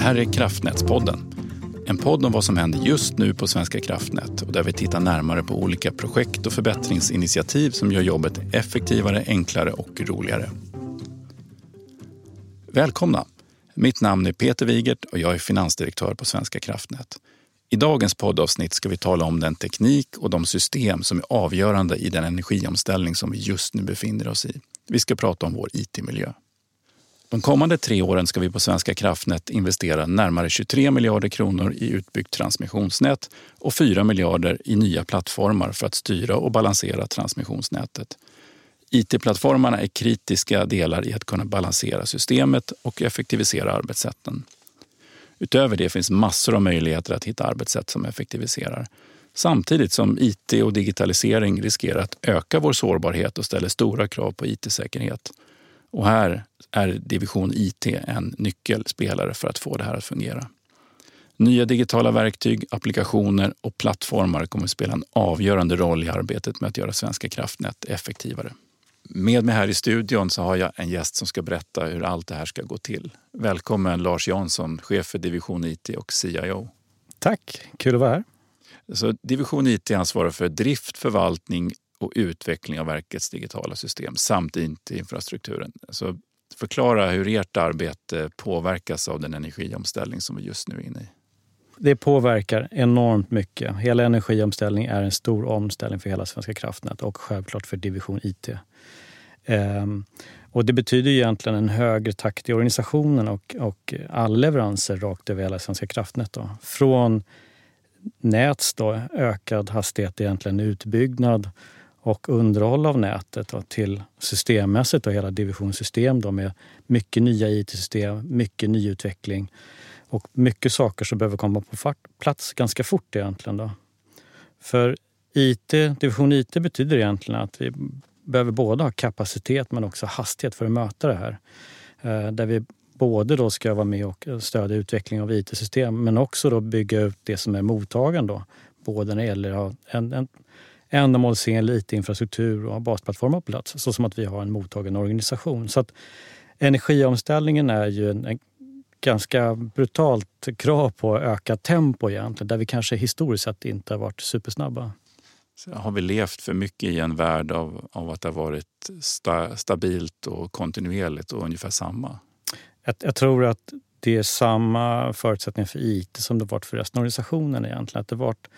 Här är Kraftnätspodden. En podd om vad som händer just nu på Svenska kraftnät och där vi tittar närmare på olika projekt och förbättringsinitiativ som gör jobbet effektivare, enklare och roligare. Välkomna! Mitt namn är Peter Wigert och jag är finansdirektör på Svenska kraftnät. I dagens poddavsnitt ska vi tala om den teknik och de system som är avgörande i den energiomställning som vi just nu befinner oss i. Vi ska prata om vår IT-miljö. De kommande tre åren ska vi på Svenska kraftnät investera närmare 23 miljarder kronor i utbyggt transmissionsnät och 4 miljarder i nya plattformar för att styra och balansera transmissionsnätet. IT-plattformarna är kritiska delar i att kunna balansera systemet och effektivisera arbetssätten. Utöver det finns massor av möjligheter att hitta arbetssätt som effektiviserar. Samtidigt som IT och digitalisering riskerar att öka vår sårbarhet och ställer stora krav på IT-säkerhet. Och här är division IT en nyckelspelare för att få det här att fungera. Nya digitala verktyg, applikationer och plattformar kommer att spela en avgörande roll i arbetet med att göra Svenska kraftnät effektivare. Med mig här i studion så har jag en gäst som ska berätta hur allt det här ska gå till. Välkommen Lars Jansson, chef för division IT och CIO. Tack, kul att vara här. Så division IT ansvarar för drift, förvaltning och utveckling av verkets digitala system samt IT-infrastrukturen. Så förklara hur ert arbete påverkas av den energiomställning som vi just nu är inne i. Det påverkar enormt mycket. Hela energiomställningen är en stor omställning för hela Svenska kraftnät och självklart för division IT. Ehm, och det betyder egentligen en högre takt i organisationen och, och alla leveranser rakt över hela Svenska kraftnät. Då. Från näts då, ökad hastighet egentligen utbyggnad och underhåll av nätet och till systemmässigt och hela divisionssystem då, med mycket nya IT-system, mycket nyutveckling och mycket saker som behöver komma på plats ganska fort egentligen. Då. För IT, division IT betyder egentligen att vi behöver både ha kapacitet men också hastighet för att möta det här. Eh, där vi både då ska vara med och stödja utveckling av IT-system men också då bygga ut det som är mottagaren då. Både när det gäller en, en ändamålsenlig IT-infrastruktur och basplattformar på plats så som att vi har en mottagande organisation. Så att energiomställningen är ju en, en ganska brutalt krav på ökat tempo egentligen där vi kanske historiskt sett inte har varit supersnabba. Så har vi levt för mycket i en värld av, av att det har varit sta, stabilt och kontinuerligt och ungefär samma? Jag, jag, tror att det är samma förutsättningar för IT som det varit för resten av organisationen egentligen. Att det varit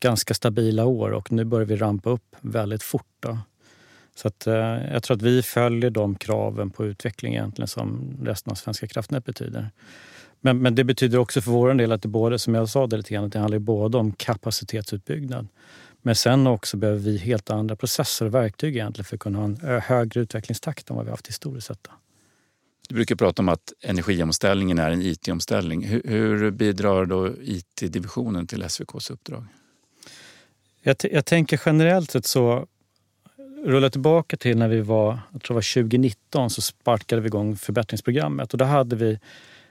ganska stabila år och nu börjar vi rampa upp väldigt fort. Då. Så att, eh, jag tror att vi följer de kraven på utveckling egentligen som resten av Svenska kraftnät betyder. Men, men det betyder också för vår del att det både, som jag sa det lite grann, det handlar både om kapacitetsutbyggnad men sen också behöver vi helt andra processer och verktyg egentligen för att kunna ha en högre utvecklingstakt än vad vi haft historiskt sett. Du brukar prata om att energiomställningen är en IT-omställning. Hur, hur bidrar då IT-divisionen till SVKs uppdrag? Jag, jag tänker generellt sett så rulla tillbaka till när vi var, jag tror det var 2019, så sparkade vi igång förbättringsprogrammet och då hade vi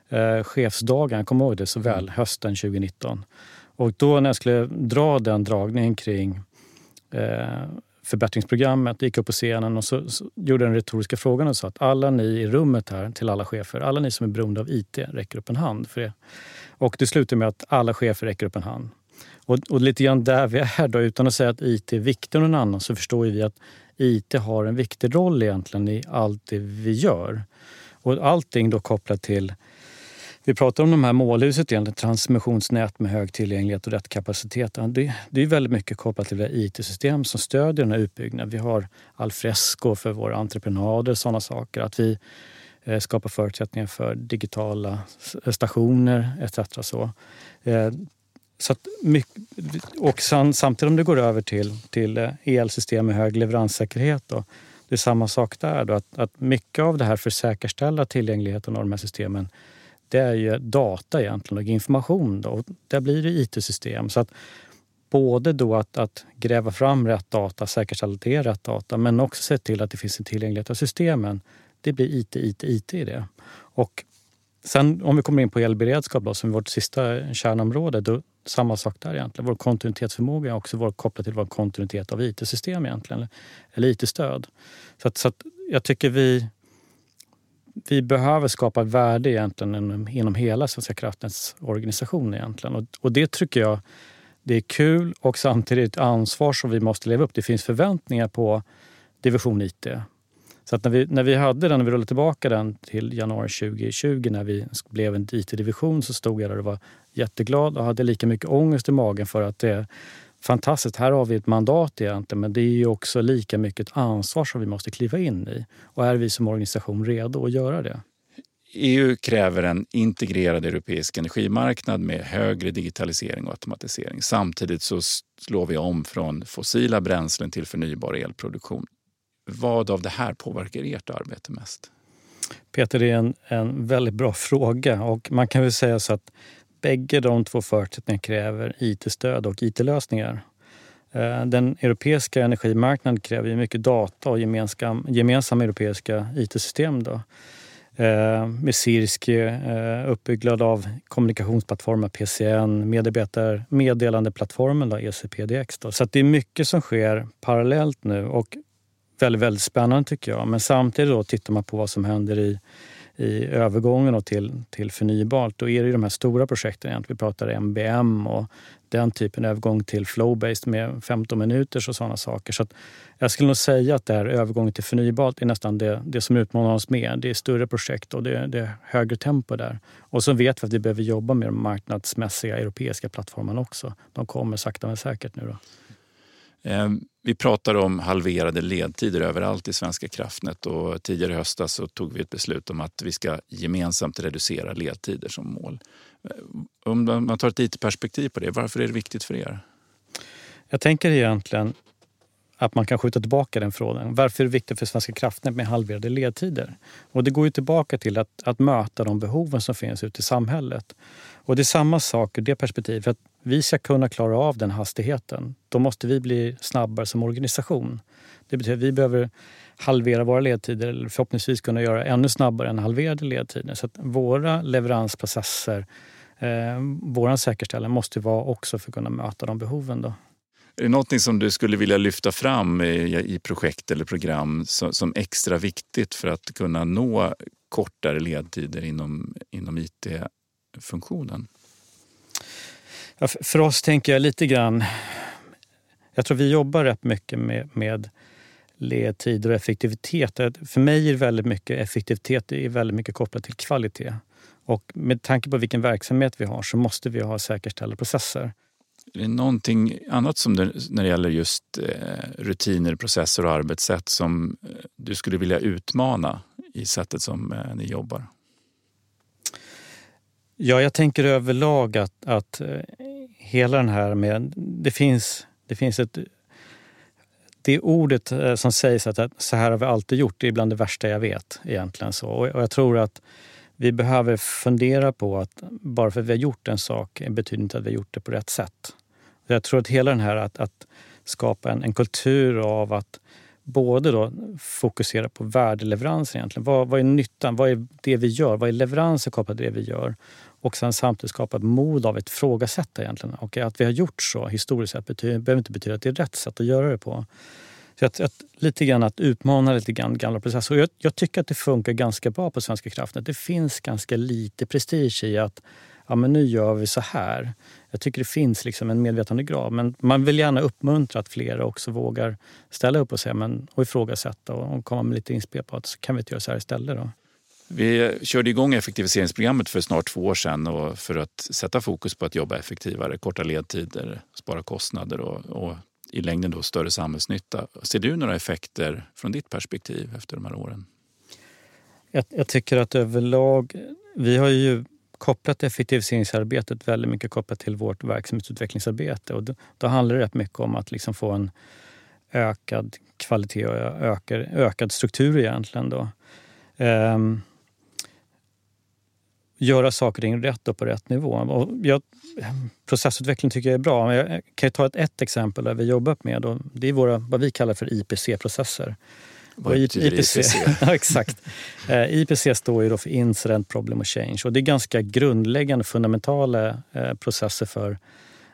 eh, chefsdagen, jag kommer ihåg det så väl, mm. hösten 2019. Och då när jag skulle dra den dragningen kring eh, förbättringsprogrammet, gick upp på scenen och så, så gjorde den retoriska frågan och sa att alla ni i rummet här, till alla chefer, alla ni som är beroende av IT, räcker upp en hand för det. Och det slutade med att alla chefer räcker upp en hand. Och, och lite grann där vi är då, utan att säga att IT är viktigare än någon annan, så förstår vi att IT har en viktig roll egentligen i allt det vi gör. Och allting då kopplat till vi pratar om de här målhuset egentligen, transmissionsnät med hög tillgänglighet och rätt kapacitet. Det, det är väldigt mycket kopplat till det IT-system som stödjer den här utbyggnaden. Vi har Alfresco för våra entreprenader och sådana saker. Att vi eh, skapar förutsättningar för digitala stationer etc. Så. Eh, så att, och samtidigt om du går över till, till eh, elsystem med hög leveranssäkerhet då, det är samma sak där. Då, att, att mycket av det här för att säkerställa tillgängligheten av de här systemen det är ju data egentligen och information. Då. Och där blir det IT-system. Så att både då att, att, gräva fram rätt data, säkerställa att det är rätt data, men också se till att det finns en tillgänglighet av systemen. Det blir IT, IT, IT i det. Och sen om vi kommer in på elberedskap då, som vårt sista kärnområde, då samma sak där egentligen. Vår kontinuitetsförmåga är också vår, kopplad till vår kontinuitet av IT-system egentligen, eller IT-stöd. Så, att, så att jag tycker vi vi behöver skapa värde egentligen inom, inom hela Svenska kraftnäts organisation egentligen. Och, och det tycker jag det är kul och samtidigt ansvar som vi måste leva upp. Det finns förväntningar på division IT. Så att när, vi, när vi hade den, när vi rullade tillbaka den till januari 2020 när vi blev en IT-division så stod jag där och var jätteglad och hade lika mycket ångest i magen för att det är fantastiskt, här har vi ett mandat egentligen men det är ju också lika mycket ett ansvar som vi måste kliva in i. Och är vi som organisation redo att göra det? EU kräver en integrerad europeisk energimarknad med högre digitalisering och automatisering. Samtidigt så slår vi om från fossila bränslen till förnybar elproduktion. Vad av det här påverkar ert arbete mest? Peter, det är en, en väldigt bra fråga och man kan väl säga så att bägge de två förutsättningarna kräver IT-stöd och IT-lösningar. Eh, den europeiska energimarknaden kräver mycket data och gemensamma, gemensamma europeiska IT-system. Då. Eh, med Sirski, eh, uppbyggnad av kommunikationsplattformar, PCN, medarbetar, meddelandeplattformen då, ECPDX. Då. Så det är mycket som sker parallellt nu och väldigt, väldigt spännande tycker jag. Men samtidigt då tittar man på vad som händer i, i övergången till, till förnybart. Då är det ju de här stora projekten. egentligen. Vi pratar MBM och den typen av övergång till flow-based med 15 minuters och sådana saker. Så jag skulle nog säga att det här övergången till förnybart är nästan det, det som utmanar oss mer. Det är större projekt och det, det är högre tempo där. Och så vet vi att vi behöver jobba med de marknadsmässiga europeiska plattformarna också. De kommer sakta men säkert nu. Då. Ehm, vi pratar om halverade ledtider överallt i Svenska kraftnät och tidigare i höstas så tog vi ett beslut om att vi ska gemensamt reducera ledtider som mål. Ehm, om man tar ett IT-perspektiv på det, varför är det viktigt för er? Jag tänker egentligen att man kan skjuta tillbaka den frågan. Varför är det viktigt för Svenska kraftnät med halverade ledtider? Och det går ju tillbaka till att, att möta de behoven som finns ute i samhället. Och det är samma sak ur det perspektivet. Att vi ska kunna klara av den hastigheten. Då måste vi bli snabbare som organisation. Det betyder att vi behöver halvera våra ledtider eller förhoppningsvis kunna göra ännu snabbare än halverade ledtider. Så att våra leveransprocesser, eh, våran säkerställande måste vara också för att kunna möta de behoven. Då. Är det någonting som du skulle vilja lyfta fram i, i projekt eller program som, som, extra viktigt för att kunna nå kortare ledtider inom, inom IT-funktionen? Ja, för oss tänker jag lite grann... Jag tror vi jobbar rätt mycket med, med ledtider och effektivitet. För mig är väldigt mycket effektivitet är väldigt mycket kopplat till kvalitet. Och med tanke på vilken verksamhet vi har så måste vi ha säkerställda processer. Är det någonting annat som det, när det gäller just eh, rutiner, processer och arbetssätt som eh, du skulle vilja utmana i sättet som eh, ni jobbar? Ja, jag tänker överlag att, att eh, hela den här med... Det finns, det finns ett... Det ordet eh, som sägs att, att så här har vi alltid gjort, det är bland det värsta jag vet. egentligen så. Och jag tror att vi behöver fundera på att bara för att vi har gjort en sak betyder inte att vi har gjort det på rätt sätt. Jag tror att hela den här att, att skapa en, en, kultur av att både då fokusera på värdeleverans egentligen. Vad, vad är nyttan? Vad är det vi gör? Vad är leveranser kopplat till det vi gör? Och sen samtidigt skapa ett mod av att ifrågasätta. egentligen. Och att vi har gjort så historiskt sett betyder, behöver inte betyda att det är rätt sätt att göra det på. Så att, att, lite grann att utmana lite grann gamla processer. Och jag, jag, tycker att det funkar ganska bra på Svenska kraftnät. Det finns ganska lite prestige i att ja, men nu gör vi så här. Jag tycker det finns liksom en medvetandegrad. Men man vill gärna uppmuntra att fler också vågar ställa upp och, säga, men, och ifrågasätta och komma med lite inspel på att kan vi inte göra så här istället. Då? Vi körde igång effektiviseringsprogrammet för snart två år sedan och för att sätta fokus på att jobba effektivare, korta ledtider, spara kostnader och, och i längden då större samhällsnytta. Ser du några effekter från ditt perspektiv efter de här åren? Jag, jag tycker att överlag, vi har ju kopplat till effektiviseringsarbetet väldigt mycket kopplat till vårt verksamhetsutvecklingsarbete. Och då, då handlar det rätt mycket om att liksom få en ökad kvalitet och ökad, ökad struktur egentligen. Då. Ehm, göra saker och ting rätt och på rätt nivå. Och jag, processutveckling tycker jag är bra. Men jag kan ta ett, ett exempel där vi jobbat med. Och det är våra, vad vi kallar för IPC-processer. Vad betyder IPC? IPC? ja, exakt. Eh, IPC står ju för Incident Problem och Change. Och det är ganska grundläggande, fundamentala eh, processer för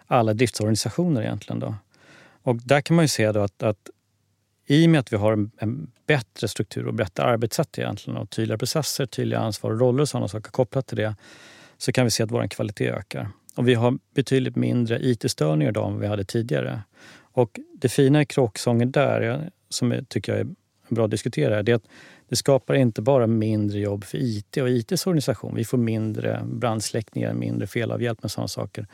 alla driftsorganisationer egentligen. Då. Och där kan man ju se då att, att i och med att vi har en, en, bättre struktur och bättre arbetssätt egentligen och tydliga processer, tydliga ansvar och roller och sådana saker kopplat till det så kan vi se att vår kvalitet ökar. Och vi har betydligt mindre IT-störningar idag än vi hade tidigare. Och det fina i kråksången där, som jag tycker jag är bra att diskutera, det är att det skapar inte bara mindre jobb för IT och ITs organisation. Vi får mindre brandsläckningar, mindre felavhjälp med sådana saker.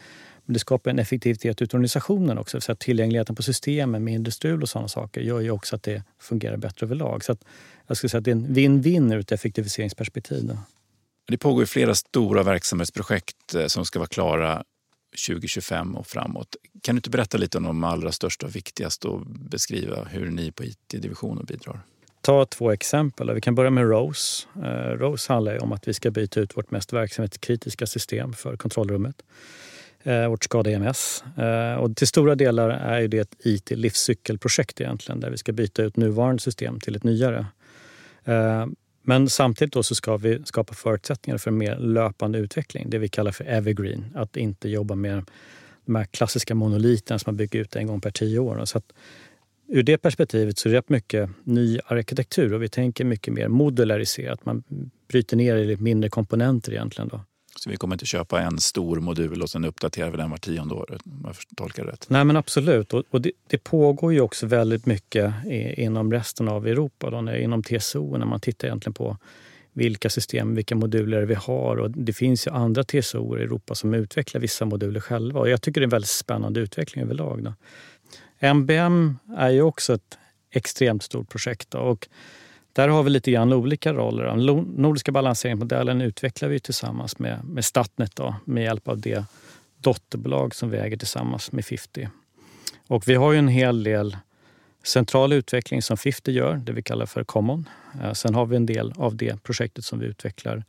Men det skapar en effektivitet ut organisationen också. Så att tillgängligheten på systemen, mindre strul och sådana saker gör ju också att det fungerar bättre överlag. Så att jag skulle säga att det är en win-win ur ett effektiviseringsperspektiv. Då. Det pågår flera stora verksamhetsprojekt eh, som ska vara klara 2025 och framåt. Kan du inte berätta lite om de allra största och viktigaste och beskriva hur ni på IT-divisionen bidrar? Ta två exempel. Vi kan börja med ROSE. Eh, ROSE handlar om att vi ska byta ut vårt mest verksamhetskritiska system för kontrollrummet. Eh, vårt SCADA EMS. Eh, och till stora delar är det ett IT-livscykelprojekt egentligen där vi ska byta ut nuvarande system till ett nyare. Men samtidigt då så ska vi skapa förutsättningar för en mer löpande utveckling, det vi kallar för evergreen. Att inte jobba med de här klassiska monoliterna som man bygger ut en gång per tio år. Så att, ur det perspektivet så är det rätt mycket ny arkitektur och vi tänker mycket mer modulariserat. Man bryter ner i mindre komponenter egentligen. Då. Så vi kommer inte köpa en stor modul och sen uppdaterar vi den var tionde år, om jag tolkar rätt? Nej men absolut. Och, och det, det, pågår ju också väldigt mycket i, inom resten av Europa, då, inom TSO, när man tittar egentligen på vilka system, vilka moduler vi har. Och det finns ju andra TSO i Europa som utvecklar vissa moduler själva. Och jag tycker det är en väldigt spännande utveckling överlag. Då. MBM är ju också ett extremt stort projekt. Då, och där har vi lite grann olika roller. Den nordiska balanseringsmodellen utvecklar vi tillsammans med, med Statnet då, med hjälp av det dotterbolag som vi äger tillsammans med 50. Och vi har ju en hel del central utveckling som 50 gör, det vi kallar för Common. Eh, sen har vi en del av det projektet som vi utvecklar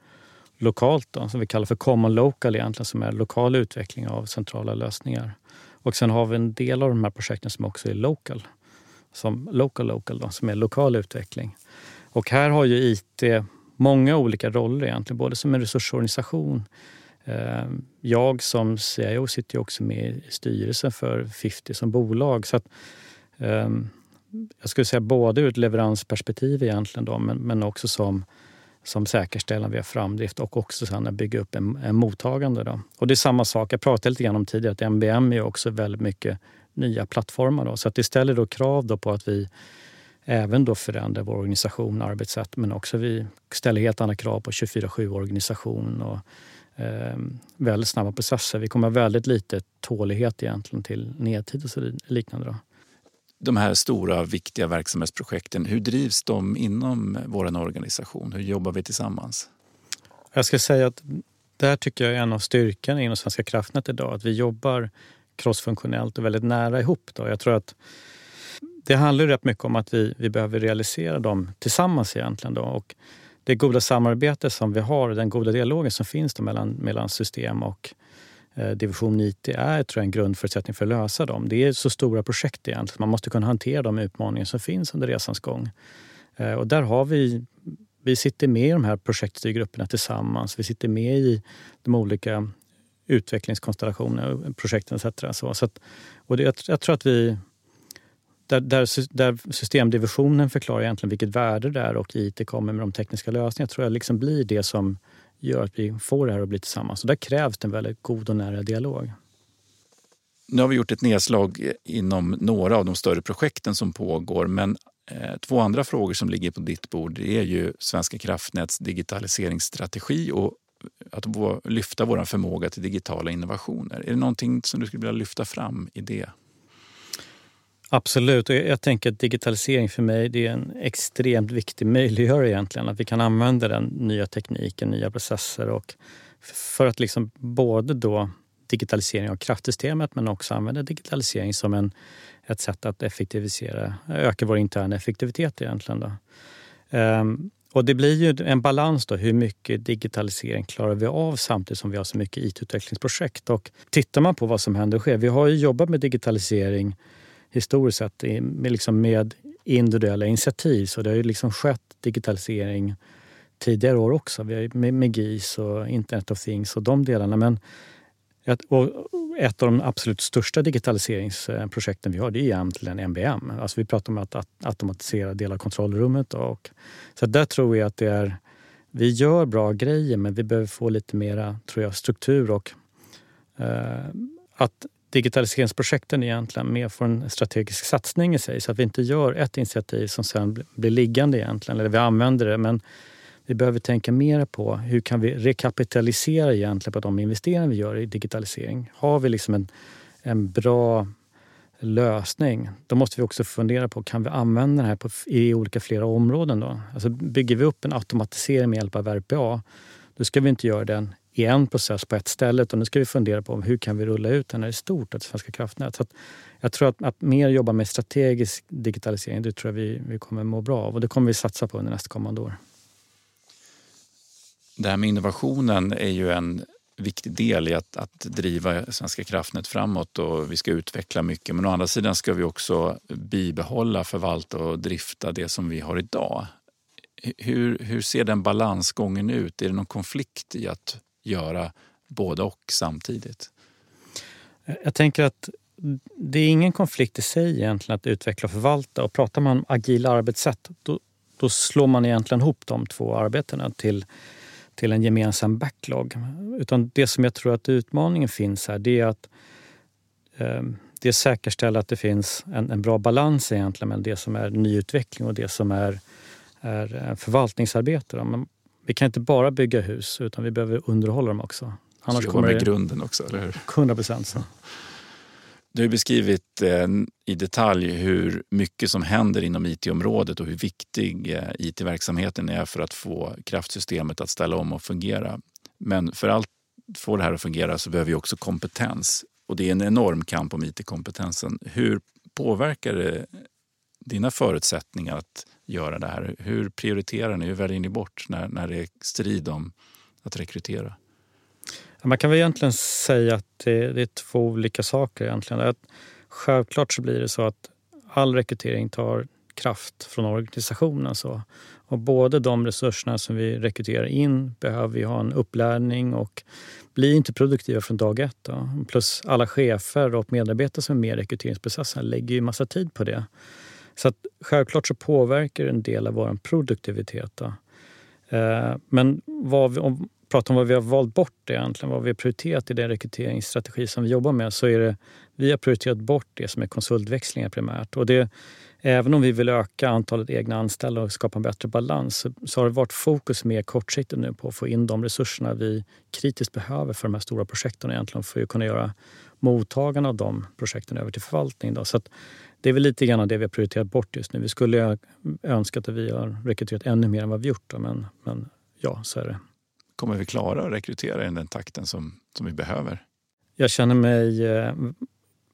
lokalt, då, som vi kallar för Common Local egentligen, som är lokal utveckling av centrala lösningar. Och sen har vi en del av de här projekten som också är local, som local local, då, som är lokal utveckling. Och här har ju IT många olika roller egentligen, både som en resursorganisation. Eh, jag som CIO sitter ju också med i styrelsen för 50 som bolag. Så att, ehm, jag skulle säga både ur ett leveransperspektiv egentligen då, men, men också som, som säkerställande via framdrift och också sen att bygga upp en, en mottagande. Då. Och det är samma sak, jag pratade lite grann om tidigare, att MBM är också väldigt mycket nya plattformar. Då, så att det ställer då krav då på att vi även då förändra vår organisation arbetssätt men också vi ställer helt andra krav på 24-7 organisation och eh, väldigt snabba processer. Vi kommer ha väldigt lite tålighet egentligen till nedtid och så liknande. Då. De här stora viktiga verksamhetsprojekten, hur drivs de inom vår organisation? Hur jobbar vi tillsammans? Jag ska säga att där tycker jag är en av styrkorna inom Svenska kraftnät idag, att vi jobbar crossfunktionellt och väldigt nära ihop. Då. Jag tror att det handlar rätt mycket om att vi, vi behöver realisera dem tillsammans egentligen. Då. Och det goda samarbete som vi har, den goda dialogen som finns då mellan, mellan system och eh, division IT är tror jag, en grundförutsättning för att lösa dem. Det är så stora projekt egentligen. Man måste kunna hantera de utmaningar som finns under resans gång. Eh, och där har vi vi sitter med i de här projektstyrgrupperna tillsammans. Vi sitter med i de olika utvecklingskonstellationerna, projekten etc. Så, så att, och det, jag, jag tror att vi, där, där, där, systemdivisionen förklarar egentligen vilket värde det är och IT kommer med de tekniska lösningarna tror jag liksom blir det som gör att vi får det här att bli tillsammans. Så där krävs det en väldigt god och nära dialog. Nu har vi gjort ett nedslag inom några av de större projekten som pågår men eh, två andra frågor som ligger på ditt bord är ju Svenska kraftnäts digitaliseringsstrategi och eh, att lyfta vår förmåga till digitala innovationer. Är det någonting som du skulle vilja lyfta fram i det? Absolut. Och jag tänker att digitalisering för mig det är en extremt viktig möjliggörare egentligen. Att vi kan använda den nya tekniken, nya processer och för att liksom både då digitalisering av kraftsystemet men också använda digitalisering som en, ett sätt att effektivisera, öka vår interna effektivitet egentligen. Då. Um, och det blir ju en balans då, hur mycket digitalisering klarar vi av samtidigt som vi har så mycket IT-utvecklingsprojekt. Och tittar man på vad som händer och sker, vi har ju jobbat med digitalisering historiskt sett med, liksom med individuella initiativ. Så det har ju liksom skett digitalisering tidigare år också. Med, med GIS och Internet of Things och de delarna. Men och ett av de absolut största digitaliseringsprojekten vi har det är egentligen MBM. Alltså vi pratar om att, automatisera delar av kontrollrummet. Och, så där tror jag att det är, vi gör bra grejer men vi behöver få lite mera tror jag, struktur och eh, att digitaliseringsprojekten egentligen mer får en strategisk satsning i sig så att vi inte gör ett initiativ som sen blir liggande egentligen, eller vi använder det men vi behöver tänka mer på hur kan vi rekapitalisera egentligen på de investeringar vi gör i digitalisering. Har vi liksom en, en bra lösning, då måste vi också fundera på kan vi använda det här på, i olika flera områden. Då? Alltså bygger vi upp en automatisering med hjälp av RPA, då ska vi inte göra den i en process på ett ställe Och nu ska vi fundera på hur kan vi rulla ut den här i stort, ett Svenska kraftnät. Så jag tror att, att mer jobba med strategisk digitalisering, det tror jag vi, vi kommer må bra av och det kommer vi satsa på under nästa kommande år. Det här med innovationen är ju en viktig del i att, att driva Svenska kraftnät framåt och vi ska utveckla mycket. Men å andra sidan ska vi också bibehålla, förvalta och drifta det som vi har idag. Hur, hur ser den balansgången ut? Är det någon konflikt i att göra både och samtidigt? Jag tänker att det är ingen konflikt i sig egentligen att utveckla och förvalta. Och pratar man om agila arbetssätt då, då slår man egentligen ihop de två arbetena till till en gemensam backlog. Utan det som jag tror att utmaningen finns här det är att eh, det säkerställa att det finns en, en, bra balans egentligen mellan det som är nyutveckling och det som är, är eh, förvaltningsarbete. Men vi kan inte bara bygga hus utan vi behöver underhålla dem också. Annars så kommer det grunden också, eller hur? 100 procent. Du har beskrivit eh, i detalj hur mycket som händer inom IT-området och hur viktig eh, IT-verksamheten är för att få kraftsystemet att ställa om och fungera. Men för att få det här att fungera så behöver vi också kompetens. Och det är en enorm kamp om IT-kompetensen. Hur påverkar det dina förutsättningar att göra det här? Hur prioriterar ni? Hur väljer ni bort när, när det är strid om att rekrytera? Man kan väl egentligen säga att det, det är två olika saker. egentligen. Att självklart så blir det så att all rekrytering tar kraft från organisationen. Så. Och både de resurserna som vi rekryterar in behöver vi ha en upplärning och blir inte produktiva från dag ett. Då. Plus alla chefer och medarbetare som är med i rekryteringsprocessen lägger ju massa tid på det. Så att självklart så påverkar det en del av vår produktivitet. Då. Eh, men vad vi, om, pratar om vad vi har valt bort egentligen, vad vi har prioriterat i den rekryteringsstrategi som vi jobbar med, så är det vi har prioriterat bort det som är konsultväxlingar primärt. Och det, även om vi vill öka antalet egna anställda och skapa en bättre balans så, så har det varit fokus mer kortsiktigt nu på att få in de resurserna vi kritiskt behöver för de här stora projekten egentligen för att kunna göra mottagarna av de projekten över till förvaltning. Då. Så det är väl lite grann det vi har prioriterat bort just nu. Vi skulle önska att vi har rekryterat ännu mer än vad vi gjort, då, men, men ja, så är det. Kommer vi klara att rekrytera i den takten som, som vi behöver? Jag känner mig eh,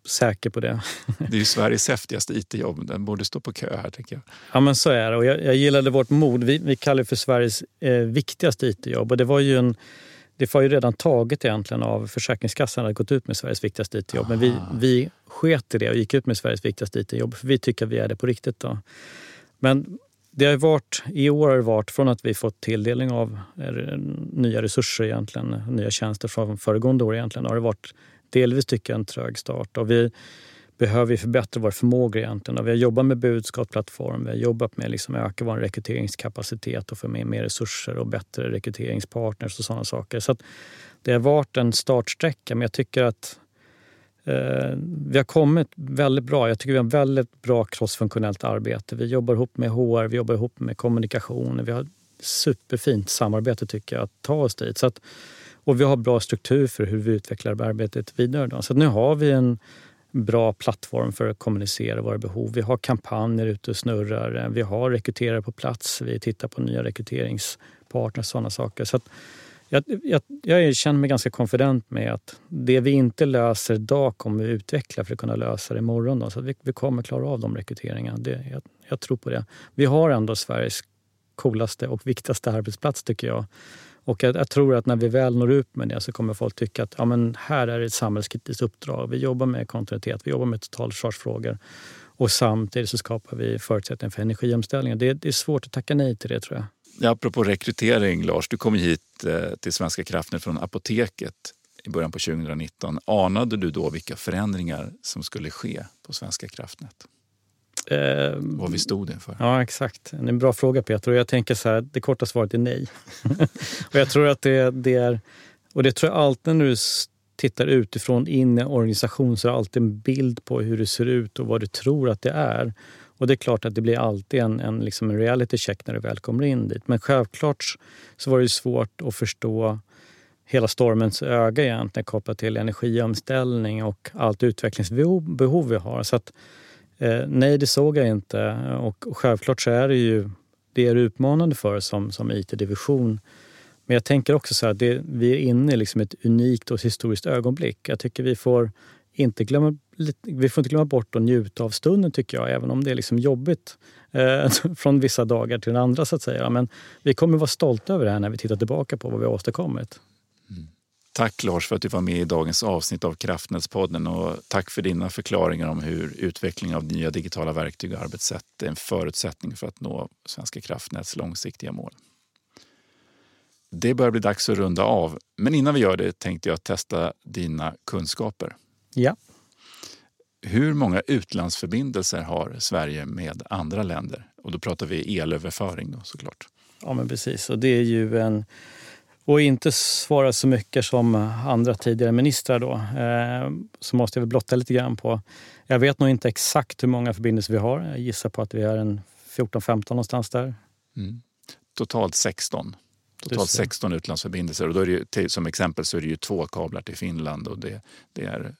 säker på det. Det är ju Sveriges häftigaste IT-jobb. Den borde stå på kö här. tycker jag. Ja, men så är det. Och jag, jag gillade vårt mod. Vi, vi kallar det för Sveriges eh, viktigaste IT-jobb. Och det var ju en det var ju redan taget egentligen av Försäkringskassan att gått ut med Sveriges viktigaste IT-jobb. Men vi, ah. vi sket i det och gick ut med Sveriges viktigaste IT-jobb för vi tycker att vi är det på riktigt. Då. Men det har varit, I år har det varit från att vi fått tilldelning av eh, nya resurser, egentligen, nya tjänster från föregående år egentligen, har det varit delvis tycker jag en trög start. Och vi behöver vi förbättra vår förmåga egentligen. Och vi har jobbat med budskapsplattform, vi har jobbat med att liksom öka vår rekryteringskapacitet och få med mer resurser och bättre rekryteringspartners och sådana saker. Så det har varit en startsträcka men jag tycker att eh, vi har kommit väldigt bra. Jag tycker vi har väldigt bra crossfunktionellt arbete. Vi jobbar ihop med HR, vi jobbar ihop med kommunikation. Vi har superfint samarbete tycker jag att ta oss dit. Så att, och vi har bra struktur för hur vi utvecklar arbetet vidare. Då. Så nu har vi en bra plattform för att kommunicera våra behov. Vi har kampanjer ute och snurrar. Vi har rekryterare på plats. Vi tittar på nya rekryteringspartners och sådana saker. Så jag, jag, jag känner mig ganska konfident med att det vi inte löser idag kommer vi utveckla för att kunna lösa det imorgon. Då. Så vi, vi kommer klara av de rekryteringarna. Det, jag, jag tror på det. Vi har ändå Sveriges coolaste och viktigaste arbetsplats tycker jag. Och jag, jag, tror att när vi väl når ut med det så kommer folk tycka att ja, men här är det ett samhällskritiskt uppdrag. Vi jobbar med kontinuitet, vi jobbar med totalförsvarsfrågor och samtidigt så skapar vi förutsättningar för energiomställningen. Det, det är svårt att tacka nej till det tror jag. Ja, apropå rekrytering, Lars, du kom hit eh, till Svenska kraftnät från Apoteket. i början på 2019. Anade du då vilka förändringar som skulle ske på Svenska kraftnät? Eh, Vad vi stod inför? Ja, exakt. Det är en bra fråga Peter. Och jag tänker så här, det korta svaret är nej. och jag tror att det, det, är... Och det tror jag alltid när du tittar utifrån in i en organisation så är det alltid en bild på hur det ser ut och vad du tror att det är. Och det är klart att det blir alltid en, en, liksom en reality check när du väl kommer in dit. Men självklart så var det svårt att förstå hela stormens öga egentligen kopplat till energiomställning och allt utvecklingsbehov vi har. Så att, Eh, nej, det såg jag inte. Och, och självklart så är det ju det är utmanande för oss som, som IT-division. Men jag tänker också så här, det, vi är inne i liksom ett unikt och historiskt ögonblick. Jag tycker vi får inte glömma, vi får inte glömma bort att njuta av stunden tycker jag, även om det är liksom jobbigt eh, från vissa dagar till den andra så att säga. Men vi kommer vara stolta över det här när vi tittar tillbaka på vad vi har åstadkommit. Tack Lars för att du var med i dagens avsnitt av Kraftnätspodden och tack för dina förklaringar om hur utveckling av nya digitala verktyg och arbetssätt är en förutsättning för att nå Svenska kraftnäts långsiktiga mål. Det börjar bli dags att runda av, men innan vi gör det tänkte jag testa dina kunskaper. Ja. Hur många utlandsförbindelser har Sverige med andra länder? Och då pratar vi elöverföring då, såklart. Ja, men precis. Och det är ju en... Och inte svara så mycket som andra tidigare ministrar då, eh, så måste jag väl blotta lite grann på... Jag vet nog inte exakt hur många förbindelser vi har. Jag gissar på att vi är en 14-15 någonstans där. Mm. Totalt 16 totalt 16 utlandsförbindelser. Och då är det ju, som exempel så är det ju två kablar till Finland och det, det är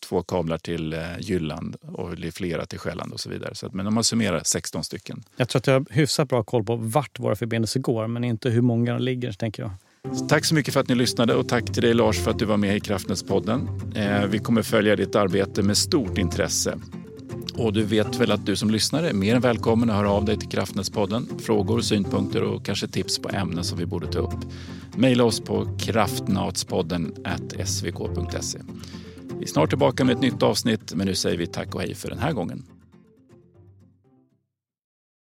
två kablar till eh, Jylland och det är flera till Själland och så vidare. Så att, men om man summerar 16 stycken. Jag tror att jag har hyfsat bra koll på vart våra förbindelser går men inte hur många de ligger, tänker jag. Så tack så mycket för att ni lyssnade och tack till dig Lars för att du var med i Kraftnätspodden. Eh, vi kommer följa ditt arbete med stort intresse. Och du vet väl att du som lyssnare är mer än välkommen att höra av dig till Kraftnätspodden. Frågor, synpunkter och kanske tips på ämnen som vi borde ta upp. Maila oss på kraftnatspodden svk.se. Vi är snart tillbaka med ett nytt avsnitt men nu säger vi tack och hej för den här gången.